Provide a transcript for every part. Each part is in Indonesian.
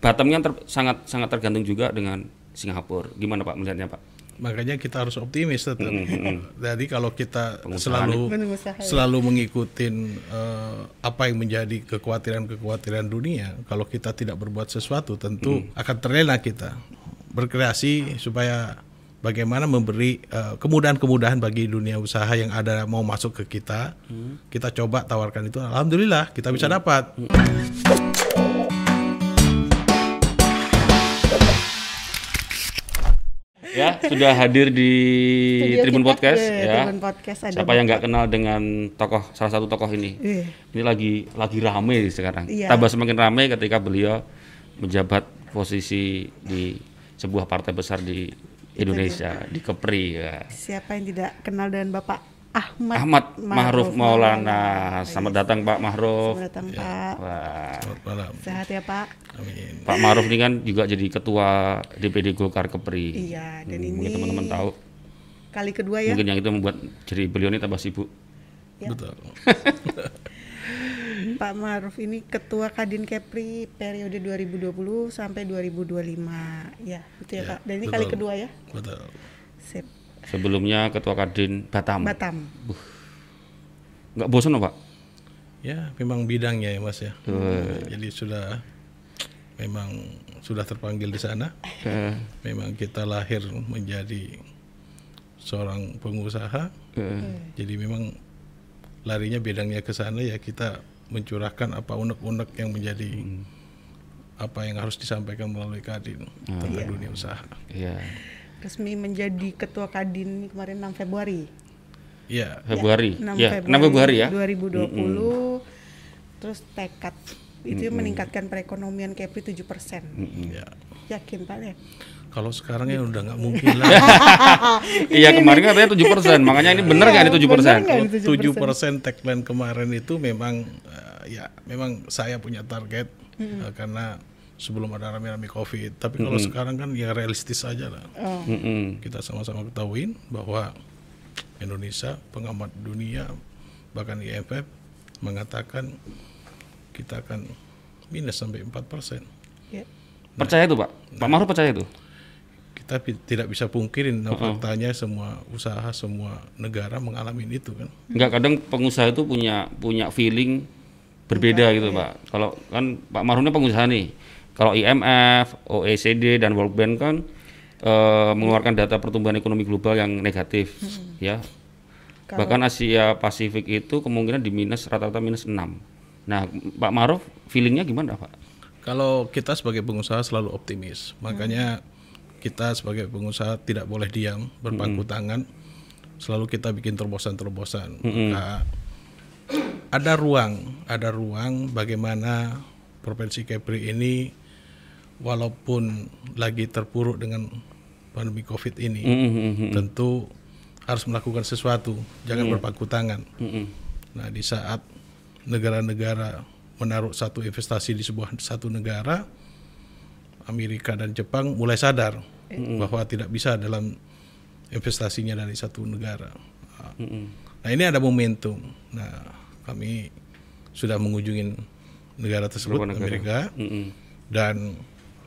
Batam kan ter- sangat sangat tergantung juga dengan Singapura. Gimana Pak melihatnya Pak? Makanya kita harus optimis tetap. Jadi kalau kita Pengusaha selalu Pengusaha, ya. selalu mengikuti apa yang menjadi kekhawatiran-kekhawatiran dunia, kalau kita tidak berbuat sesuatu tentu akan terlena kita. Berkreasi supaya bagaimana memberi eh, kemudahan-kemudahan bagi dunia usaha yang ada mau masuk ke kita. Kita coba tawarkan itu. Alhamdulillah kita bisa dapat. Ya, sudah hadir di Studio Tribun Podcast ya. Tribun Podcast ada Siapa yang nggak kenal dengan tokoh salah satu tokoh ini? Iya. Ini lagi lagi rame sekarang. Iya. Tambah semakin rame ketika beliau menjabat posisi di sebuah partai besar di Indonesia, di Kepri ya. Siapa yang tidak kenal dengan Bapak Ahmad, Ahmad Mahruf Maulana. Selamat datang Pak Mahruf. Selamat datang Pak. Wah, Selamat malam. Sehat ya Pak. Amin. Pak Mahruf ini kan juga jadi ketua DPD Golkar Kepri. Iya, dan Hmm, ini Mungkin teman-teman tahu. kali kedua ya. Mungkin yang itu membuat jadi beliau ini tambah sibuk. Ya. Betul. Pak Maruf ini ketua Kadin Kepri periode 2020 sampai 2025. Ya, itu ya, Ya, Pak. Dan ini kali betul. kedua ya. Betul. Sip. Sebelumnya ketua Kadin Batam. Batam. Nggak bosan Pak? Ya, memang bidangnya ya Mas ya. Eh, Jadi sudah memang sudah terpanggil di sana. eh, Memang kita lahir menjadi seorang pengusaha. eh. Jadi memang larinya bidangnya ke sana ya kita mencurahkan apa unek-unek yang menjadi apa yang harus disampaikan melalui Kadin tentang dunia usaha. Iya. Resmi menjadi ketua Kadin kemarin 6 Februari. Iya, Februari. 6 ya, 6 Februari ya. 2020. Terus tekad itu meningkatkan perekonomian Kepri 7%. ya. Yakin Pak ya? Kalau sekarang ya udah nggak mungkin lah. Iya, kemarin katanya 7%. Makanya ini benar nggak ini 7%? Bener nggak? Kalau tujuh persen tagline kemarin itu memang eh, ya memang saya punya target eh, karena sebelum ada rame-rame covid. Tapi kalau sekarang kan ya realistis aja lah. Oh. Mm-mm. Kita sama-sama ketahuin bahwa Indonesia pengamat dunia bahkan IMF mengatakan kita akan minus sampai 4 persen. Ya. Percaya itu, Pak? Pak Mahruf percaya itu? Kita tidak bisa pungkirin nah, faktanya semua usaha semua negara mengalami itu kan. Enggak, kadang pengusaha itu punya punya feeling berbeda gitu, Pak. Kalau kan Pak Mahruf ini pengusaha nih. Kalau IMF, OECD dan World Bank kan eh, mengeluarkan data pertumbuhan ekonomi global yang negatif, ya. Bahkan Asia Pasifik itu kemungkinan di minus rata-rata minus 6. Nah, Pak Mahruf feelingnya gimana, Pak? Kalau kita sebagai pengusaha selalu optimis, makanya kita sebagai pengusaha tidak boleh diam, berpangku tangan. Selalu kita bikin terobosan-terobosan. Maka ada ruang, ada ruang bagaimana provinsi Kepri ini walaupun lagi terpuruk dengan pandemi Covid ini, Mm-mm. tentu harus melakukan sesuatu, jangan berpangku tangan. Mm-mm. Nah, di saat negara-negara menaruh satu investasi di sebuah satu negara, Amerika dan Jepang mulai sadar bahwa tidak bisa dalam investasinya dari satu negara. Nah, ini ada momentum. Nah, kami sudah mengunjungi negara tersebut, negara. Amerika, Mm-mm. dan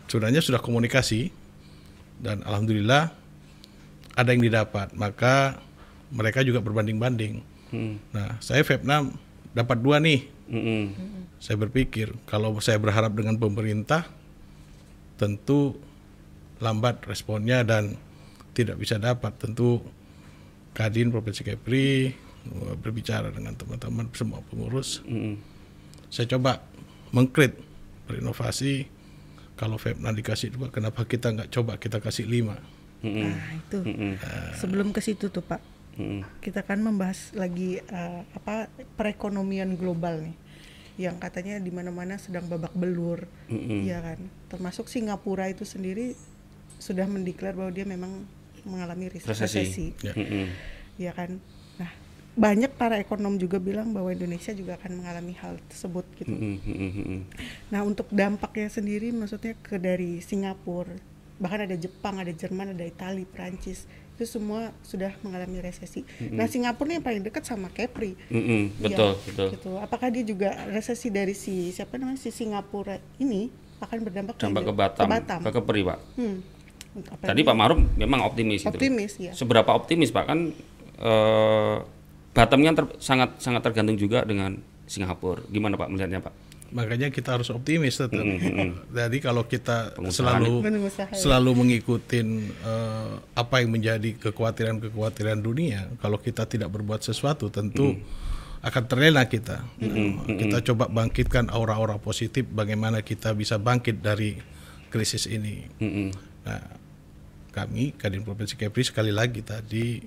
sebenarnya sudah komunikasi dan alhamdulillah ada yang didapat. Maka mereka juga berbanding-banding. Mm. Nah, saya Vietnam dapat dua nih. Mm-mm. Saya berpikir kalau saya berharap dengan pemerintah, tentu lambat responnya dan tidak bisa dapat. Tentu Kadin Provinsi Kepri eh, berbicara dengan teman-teman semua pengurus. Mm-mm. Saya coba mengkrit berinovasi. Kalau Vietnam dikasih dua, kenapa kita nggak coba kita kasih lima? Mm-mm. Nah, itu. Mm-mm. Sebelum ke situ tuh, Pak. Mm-mm. Kita kan membahas lagi eh, apa perekonomian global nih. Yang katanya di mana-mana sedang babak belur. Mm-mm. Iya kan? Termasuk Singapura itu sendiri sudah mendeklar bahwa dia memang mengalami res- Resesi. resesi. Ya. Mm-mm. ya kan nah banyak para ekonom juga bilang bahwa Indonesia juga akan mengalami hal tersebut gitu nah untuk dampaknya sendiri maksudnya ke dari Singapura bahkan ada Jepang ada Jerman ada Italia Prancis itu semua sudah mengalami resesi nah Singapura ini yang paling dekat sama Kepri Mm-mm. Iya, Betul, betul. gitu apakah dia juga resesi dari si siapa namanya si Singapura ini akan berdampak dampak ke juga- Batam, ke Batam. ke Kepri pak. Hmm. Tadi Pak Maruf memang optimis. gitu. optimis ya. Seberapa optimis Pak kan eh, Batam kan ter- sangat sangat tergantung juga dengan Singapura. Gimana Pak melihatnya Pak? Makanya kita harus optimis tetap. Jadi kalau kita Pengusaha selalu Pengusaha, ya. selalu mengikuti eh, apa yang menjadi kekhawatiran-kekhawatiran dunia, kalau kita tidak berbuat sesuatu tentu akan terlena kita. Nah, Kita coba bangkitkan aura-aura positif bagaimana kita bisa bangkit dari krisis ini. Mm-mm. Nah, kami Kadin Provinsi Kepri sekali lagi tadi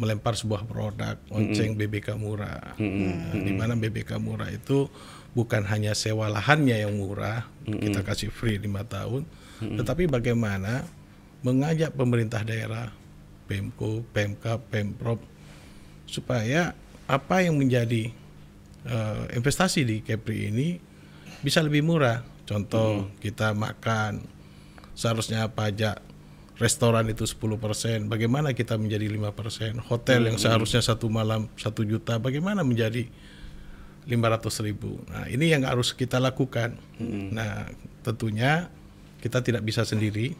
melempar sebuah produk lonceng BBK murah. Nah, di mana BBK murah itu bukan hanya sewa lahannya yang murah, kita kasih free lima tahun, tetapi bagaimana mengajak pemerintah daerah, Pemko, Pemkap, Pemprov supaya apa yang menjadi eh, investasi di Kepri ini bisa lebih murah. Contoh kita makan seharusnya pajak restoran itu 10%, bagaimana kita menjadi 5%, hotel yang seharusnya satu malam satu juta, bagaimana menjadi 500 ribu. Nah ini yang harus kita lakukan. Nah tentunya kita tidak bisa sendiri.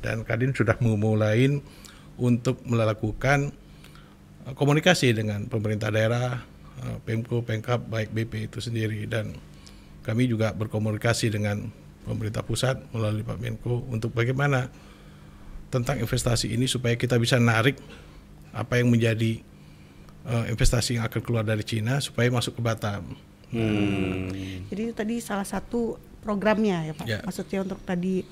Dan Kadin sudah memulai untuk melakukan uh, komunikasi dengan pemerintah daerah, uh, Pemko, Pemkap, baik BP itu sendiri. Dan kami juga berkomunikasi dengan pemerintah pusat melalui Pak Menko untuk bagaimana tentang investasi ini supaya kita bisa narik apa yang menjadi uh, investasi yang akan keluar dari Cina supaya masuk ke Batam. Hmm. Jadi itu tadi salah satu programnya ya Pak. Ya. Maksudnya untuk tadi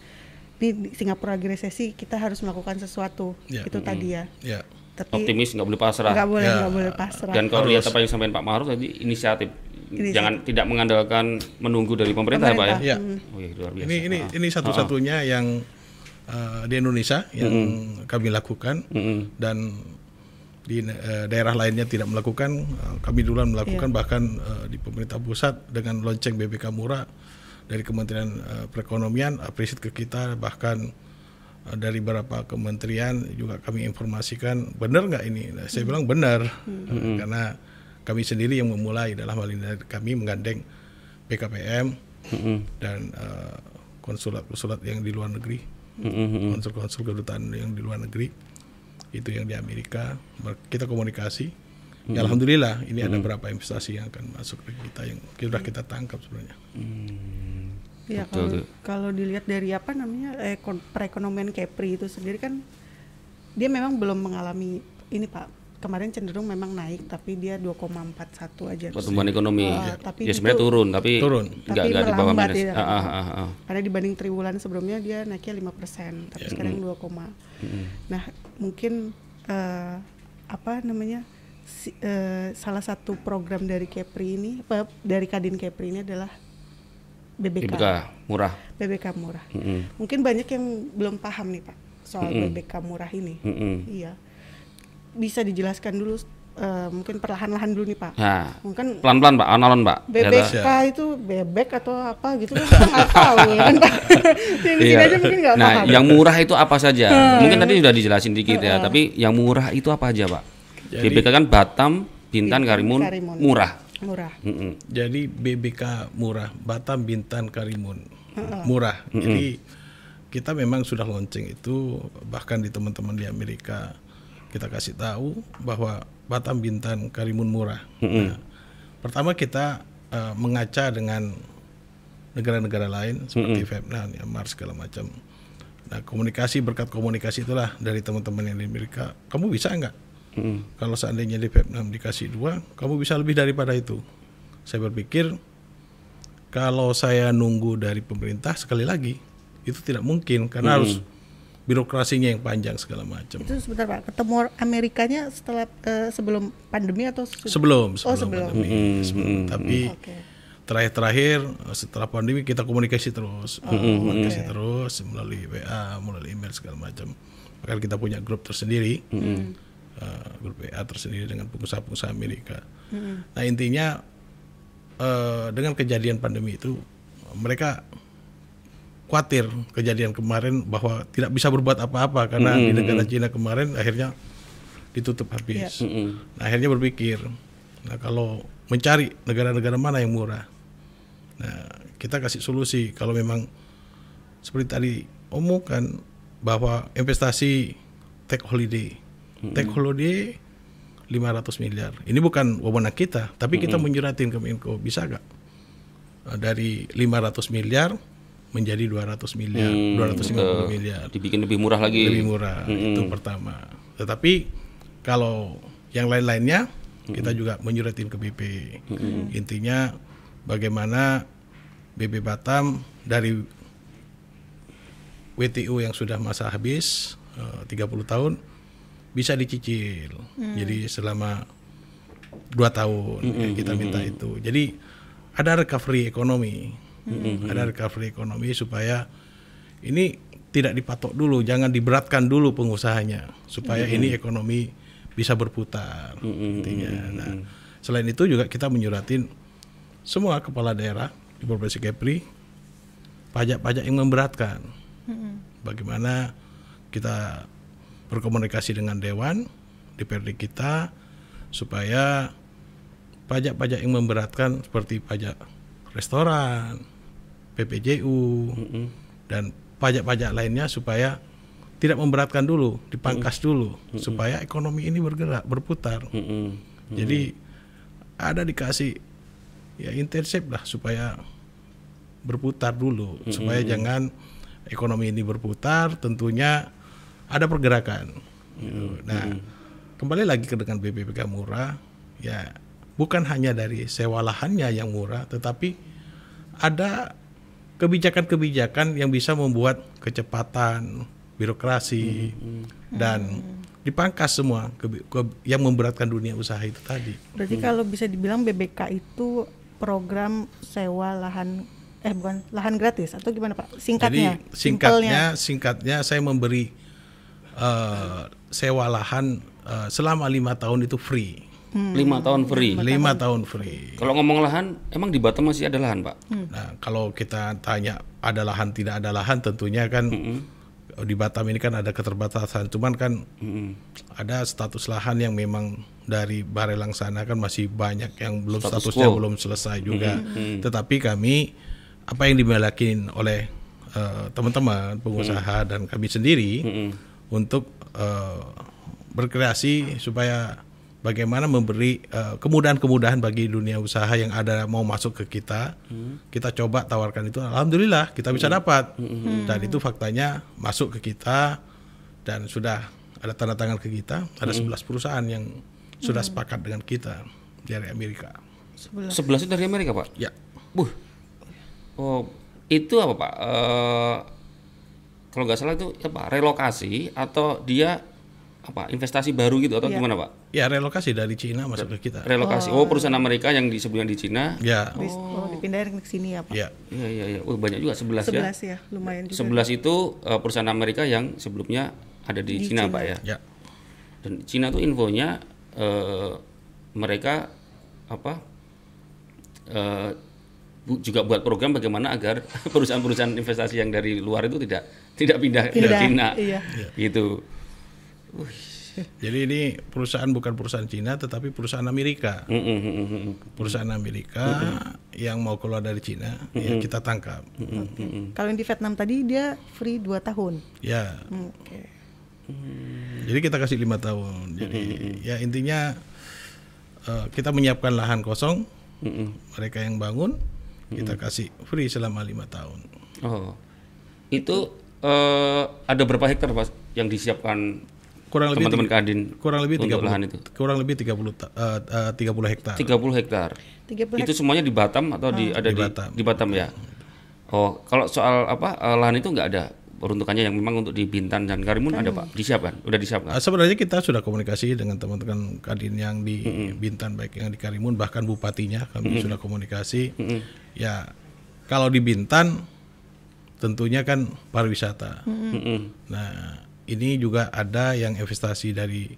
di di Singapura lagi resesi kita harus melakukan sesuatu. Ya. Itu tadi ya. Ya, Tapi Optimis nggak boleh pasrah. nggak boleh Ya. nggak boleh pasrah. Dan kalau lihat apa yang disampaikan Pak Maruf tadi inisiatif. Inisiatif. Jangan tidak mengandalkan menunggu dari pemerintah, ya Pak ya. ya. Oh iya luar biasa. Ini ini ini satu-satunya yang uh, di Indonesia yang kami lakukan Mm-mm. dan di uh, daerah lainnya tidak melakukan. Uh, kami duluan melakukan bahkan uh, di pemerintah pusat dengan lonceng BBK murah dari Kementerian uh, Perekonomian appreciate ke kita bahkan uh, dari beberapa kementerian juga kami informasikan benar nggak ini? Nah, saya bilang benar Uh, karena kami sendiri yang memulai dalam hal ini kami menggandeng BKPM Mm-mm. dan uh, konsulat-konsulat yang di luar negeri, Mm-mm. konsul-konsul kedutaan yang di luar negeri, itu yang di Amerika, kita komunikasi. Ya, Alhamdulillah ini ada berapa investasi yang akan masuk ke kita yang sudah kita tangkap sebenarnya. Ya kalau kalau dilihat dari apa namanya ekon- perekonomian Kepri itu sendiri kan dia memang belum mengalami ini Pak. Kemarin cenderung memang naik tapi dia 2,41 aja. Pertumbuhan ekonomi. Ah, tapi ya sebenarnya turun tapi Turun. nggak Tapi nggak di bawah minus. ya. Ah, ah, ah, ah. Karena dibanding triwulan sebelumnya dia naiknya 5%, tapi sekarang 2, Nah, mungkin eh, apa namanya? si- eh, salah satu program dari Kepri ini apa, dari Kadin Kepri ini adalah BBK. BBK murah. BBK murah. Mm-mm. Mungkin banyak yang belum paham nih, Pak, soal BBK murah ini. Mm-mm. Iya. Bisa dijelaskan dulu eh, mungkin perlahan-lahan dulu nih, Pak. Nah, Mungkin pelan-pelan Pak, alon Pak. BBK itu bebek atau apa gitu kan nggak tahu ya kan Pak. Aja mungkin nggak Nah, paham. yang murah itu apa saja? Mungkin tadi sudah dijelasin dikit ya, tapi yang murah itu apa aja, Pak? Jadi- BBK kan Batam, Bintan, Karimun, Karimun. murah. murah. Mm-mm. Jadi BBK murah, Batam, Bintan, Karimun murah. Jadi kita memang sudah launching itu bahkan di teman-teman di Amerika kita kasih tahu bahwa Batam, Bintan, Karimun murah. Nah, pertama kita eh, mengaca dengan negara-negara lain seperti Vietnam, Myanmar segala macam. Nah komunikasi berkat komunikasi itulah dari teman-teman yang di Amerika. Kamu bisa nggak? Mm-mm. Kalau seandainya di Vietnam dikasih dua, kamu bisa lebih daripada itu. Saya berpikir kalau saya nunggu dari pemerintah sekali lagi itu tidak mungkin karena harus birokrasinya yang panjang segala macam. Itu sebentar Pak, ketemu Amerikanya setelah eh, sebelum pandemi atau su- Sebelum, Oh, sebelum, sebelum. pandemi. Sebelum. Tapi Oke. terakhir-terakhir setelah pandemi kita komunikasi terus, komunikasi terus melalui WA, melalui email segala macam. Bahkan kita punya grup tersendiri, uh, grup WA tersendiri dengan pengusaha-pengusaha Amerika. Nah intinya uh, dengan kejadian pandemi itu mereka khawatir kejadian kemarin bahwa tidak bisa berbuat apa-apa karena di negara Cina kemarin akhirnya ditutup habis. Mm-mm. Nah, akhirnya berpikir, nah kalau mencari negara-negara mana yang murah, nah kita kasih solusi. Kalau memang seperti tadi omongkan bahwa investasi tech holiday, tech holiday 500 miliar. Ini bukan wewenang kita, tapi kita menyuratin ke Menko bisa gak Eh, dari 500 miliar menjadi 200 miliar, Hmm, 250 miliar Dibikin lebih murah lagi. lebih murah itu pertama. Tetapi kalau yang lain-lainnya kita juga menyuratin ke BP. Intinya bagaimana BP Batam dari WTU yang sudah masa habis eh, 30 tahun bisa dicicil. Jadi selama dua tahun ya, kita minta itu. Jadi ada recovery ekonomi, ada recovery ekonomi supaya ini tidak dipatok dulu, jangan diberatkan dulu pengusahanya supaya ini ekonomi bisa berputar. intinya. Nah, selain itu juga kita menyuratin semua kepala daerah di Provinsi Kepri pajak-pajak yang memberatkan. Bagaimana kita berkomunikasi dengan dewan DPRD kita supaya pajak-pajak yang memberatkan seperti pajak restoran, PPJU dan pajak-pajak lainnya supaya tidak memberatkan dulu, dipangkas dulu supaya ekonomi ini bergerak, berputar. Mm-mm. Jadi ada dikasih ya intensif lah supaya berputar dulu supaya jangan ekonomi ini berputar tentunya ada pergerakan. Gitu. Nah, kembali lagi ke dengan BPPK murah ya bukan hanya dari sewa lahannya yang murah tetapi ada kebijakan-kebijakan yang bisa membuat kecepatan birokrasi dan dipangkas semua kebi- ke- yang memberatkan dunia usaha itu tadi. Berarti kalau bisa dibilang BBK itu program sewa lahan eh bukan lahan gratis atau gimana Pak? Singkatnya. Jadi simpelnya. singkatnya singkatnya saya memberi eh, sewa lahan eh, selama lima tahun itu free. Lima tahun free. Lima tahun free. Kalau ngomong lahan, emang di Batam masih ada lahan, Pak? Nah kalau kita tanya ada lahan tidak ada lahan tentunya kan di Batam ini kan ada keterbatasan. Cuman kan Mm-mm. ada status lahan yang memang dari Barelang sana kan masih banyak yang belum Status statusnya quo. belum selesai juga. Tetapi kami apa yang dimiliki oleh eh, teman-teman pengusaha dan kami sendiri untuk eh, berkreasi supaya bagaimana memberi eh, kemudahan-kemudahan bagi dunia usaha yang ada mau masuk ke kita. Kita coba tawarkan itu alhamdulillah kita bisa dapat. Dan itu faktanya masuk ke kita dan sudah ada tanda tangan ke kita, ada 11 perusahaan yang sudah sepakat dengan kita dari Amerika. Sebelah. Sebelas itu dari Amerika, Pak? Ya. Buh. Oh, itu apa, Pak? Eh, kalau nggak salah itu apa? Relokasi atau dia apa? Investasi baru gitu atau Iya. gimana, Pak? Ya relokasi dari Cina masuk ke kita. Relokasi. Oh, perusahaan Amerika yang di sebelumnya di Cina. Ya. Dis- oh, dipindahin ke sini ya Pak. Ya. Iya, iya, iya. Oh, banyak juga 11, ya. 11 ya, lumayan juga. 11 itu eh, perusahaan Amerika yang sebelumnya ada di, Di Cina, Cina. Pak ya. Ya. Dan Cina tuh infonya eh, mereka apa eh, bu- juga buat program bagaimana agar perusahaan-perusahaan investasi yang dari luar itu tidak tidak pindah, ke Cina. iya. Gitu. Jadi ini perusahaan bukan perusahaan Cina tetapi perusahaan Amerika. Mm, mm, mm, mm, mm. Perusahaan Amerika yang mau keluar dari Cina ya kita tangkap. Kalau yang di Vietnam tadi dia free 2 tahun. Ya. Oke. Jadi kita kasih lima tahun. Jadi ya intinya eh, kita menyiapkan lahan kosong, mereka yang bangun kita kasih free selama lima tahun. Oh. Itu eh, ada berapa hektar Pak yang disiapkan Kurang lebih teman-teman tiga- Kadin kurang lebih 30 lahan itu? kurang lebih 30 ta- eh, eh, 30 hektar. 30 hektar. 30 Itu semuanya di Batam atau di ada Di di, Batam. di Batam ya. Oh, kalau soal apa eh, lahan itu nggak ada peruntukannya yang memang untuk di Bintan dan Karimun ada Pak? Disiapkan? Udah disiapkan? Ah, sebenarnya kita sudah komunikasi dengan teman-teman Kadin yang di Bintan baik yang di Karimun bahkan bupatinya kami sudah komunikasi. Ya kalau di Bintan tentunya kan pariwisata. Mm-mm. Nah ini juga ada yang investasi dari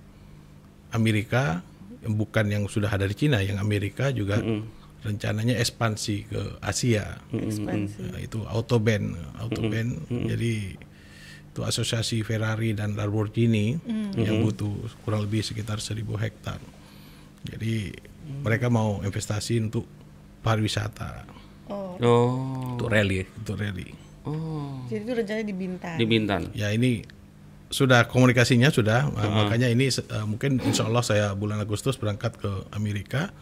Amerika yang bukan yang sudah ada di Cina, yang Amerika juga rencananya ekspansi ke Asia. ekspansi. Nah, itu autoband, autoband. Jadi itu asosiasi Ferrari dan Lamborghini yang butuh kurang lebih sekitar 1000 hektar. Jadi mereka mau investasi untuk pariwisata, Oh, Oh. untuk rally, untuk rally. Oh, Jadi itu rencananya di Bintan. di Bintan. Ya ini sudah komunikasinya sudah, uh, makanya ini uh, mungkin Insya Allah saya bulan Agustus berangkat ke Amerika.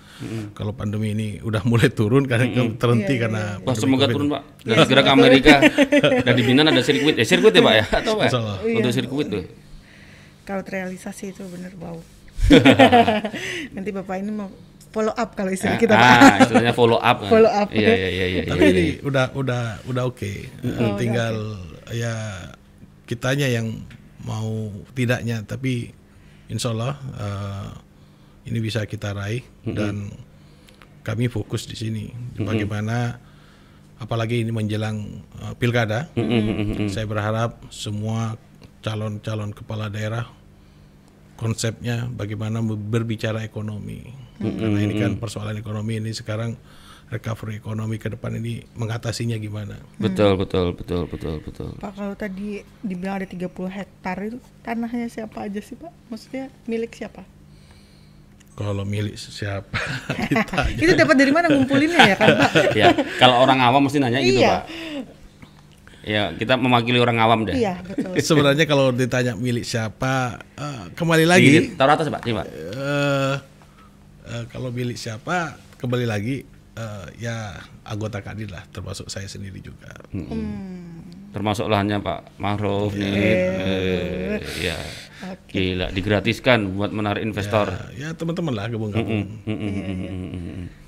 Kalau pandemi ini udah mulai turun karena ke- terhenti karena Wah, pandemi semoga COVID. turun, Pak. Dan segera ke Amerika. Dan di Bintan ada sirkuit. Eh, sirkuit ya, Pak ya? Atau Pak? Insya Allah. Untuk sirkuit tuh. Kalau terrealisasi itu bener wow. Nanti bapak ini mau follow up kalau istilah kita pak. ah, istilahnya follow up. kan? Follow up. Iya, iya, iya, iya. Tapi ini udah udah udah oke. Oh, Tinggal ya kitanya yang mau tidaknya. Tapi Insya Allah uh, ini bisa kita raih dan kami fokus di sini. Bagaimana apalagi ini menjelang uh, pilkada. Saya berharap semua calon-calon kepala daerah konsepnya bagaimana berbicara ekonomi. Karena ini kan persoalan ekonomi ini sekarang recovery ekonomi ke depan ini mengatasinya gimana. Betul, betul, betul, betul, betul. Pak kalau tadi dibilang ada 30 hektar itu tanahnya siapa aja sih pak? Maksudnya milik siapa? Kalau milik siapa itu dapat dari mana ngumpulinnya ya kan pak? ya, kalau orang awam mesti nanya gitu, Iya. Pak. Ya, kita mewakili orang awam deh. iya betul. Sebenarnya kalau ditanya milik siapa, eh, kembali Lagi lagi taruh atas, Pak. Sini, Pak. eh, eh, kalau milik siapa kembali lagi eh, ya anggota kadin lah termasuk saya sendiri juga. Termasuk lahannya Pak Mahruf nih. Eh, ya. Oke. Gila, digratiskan buat menarik investor. Ya teman-teman lah gabung-gabung. Mm, mm, mm, mm, mm, mm, mm.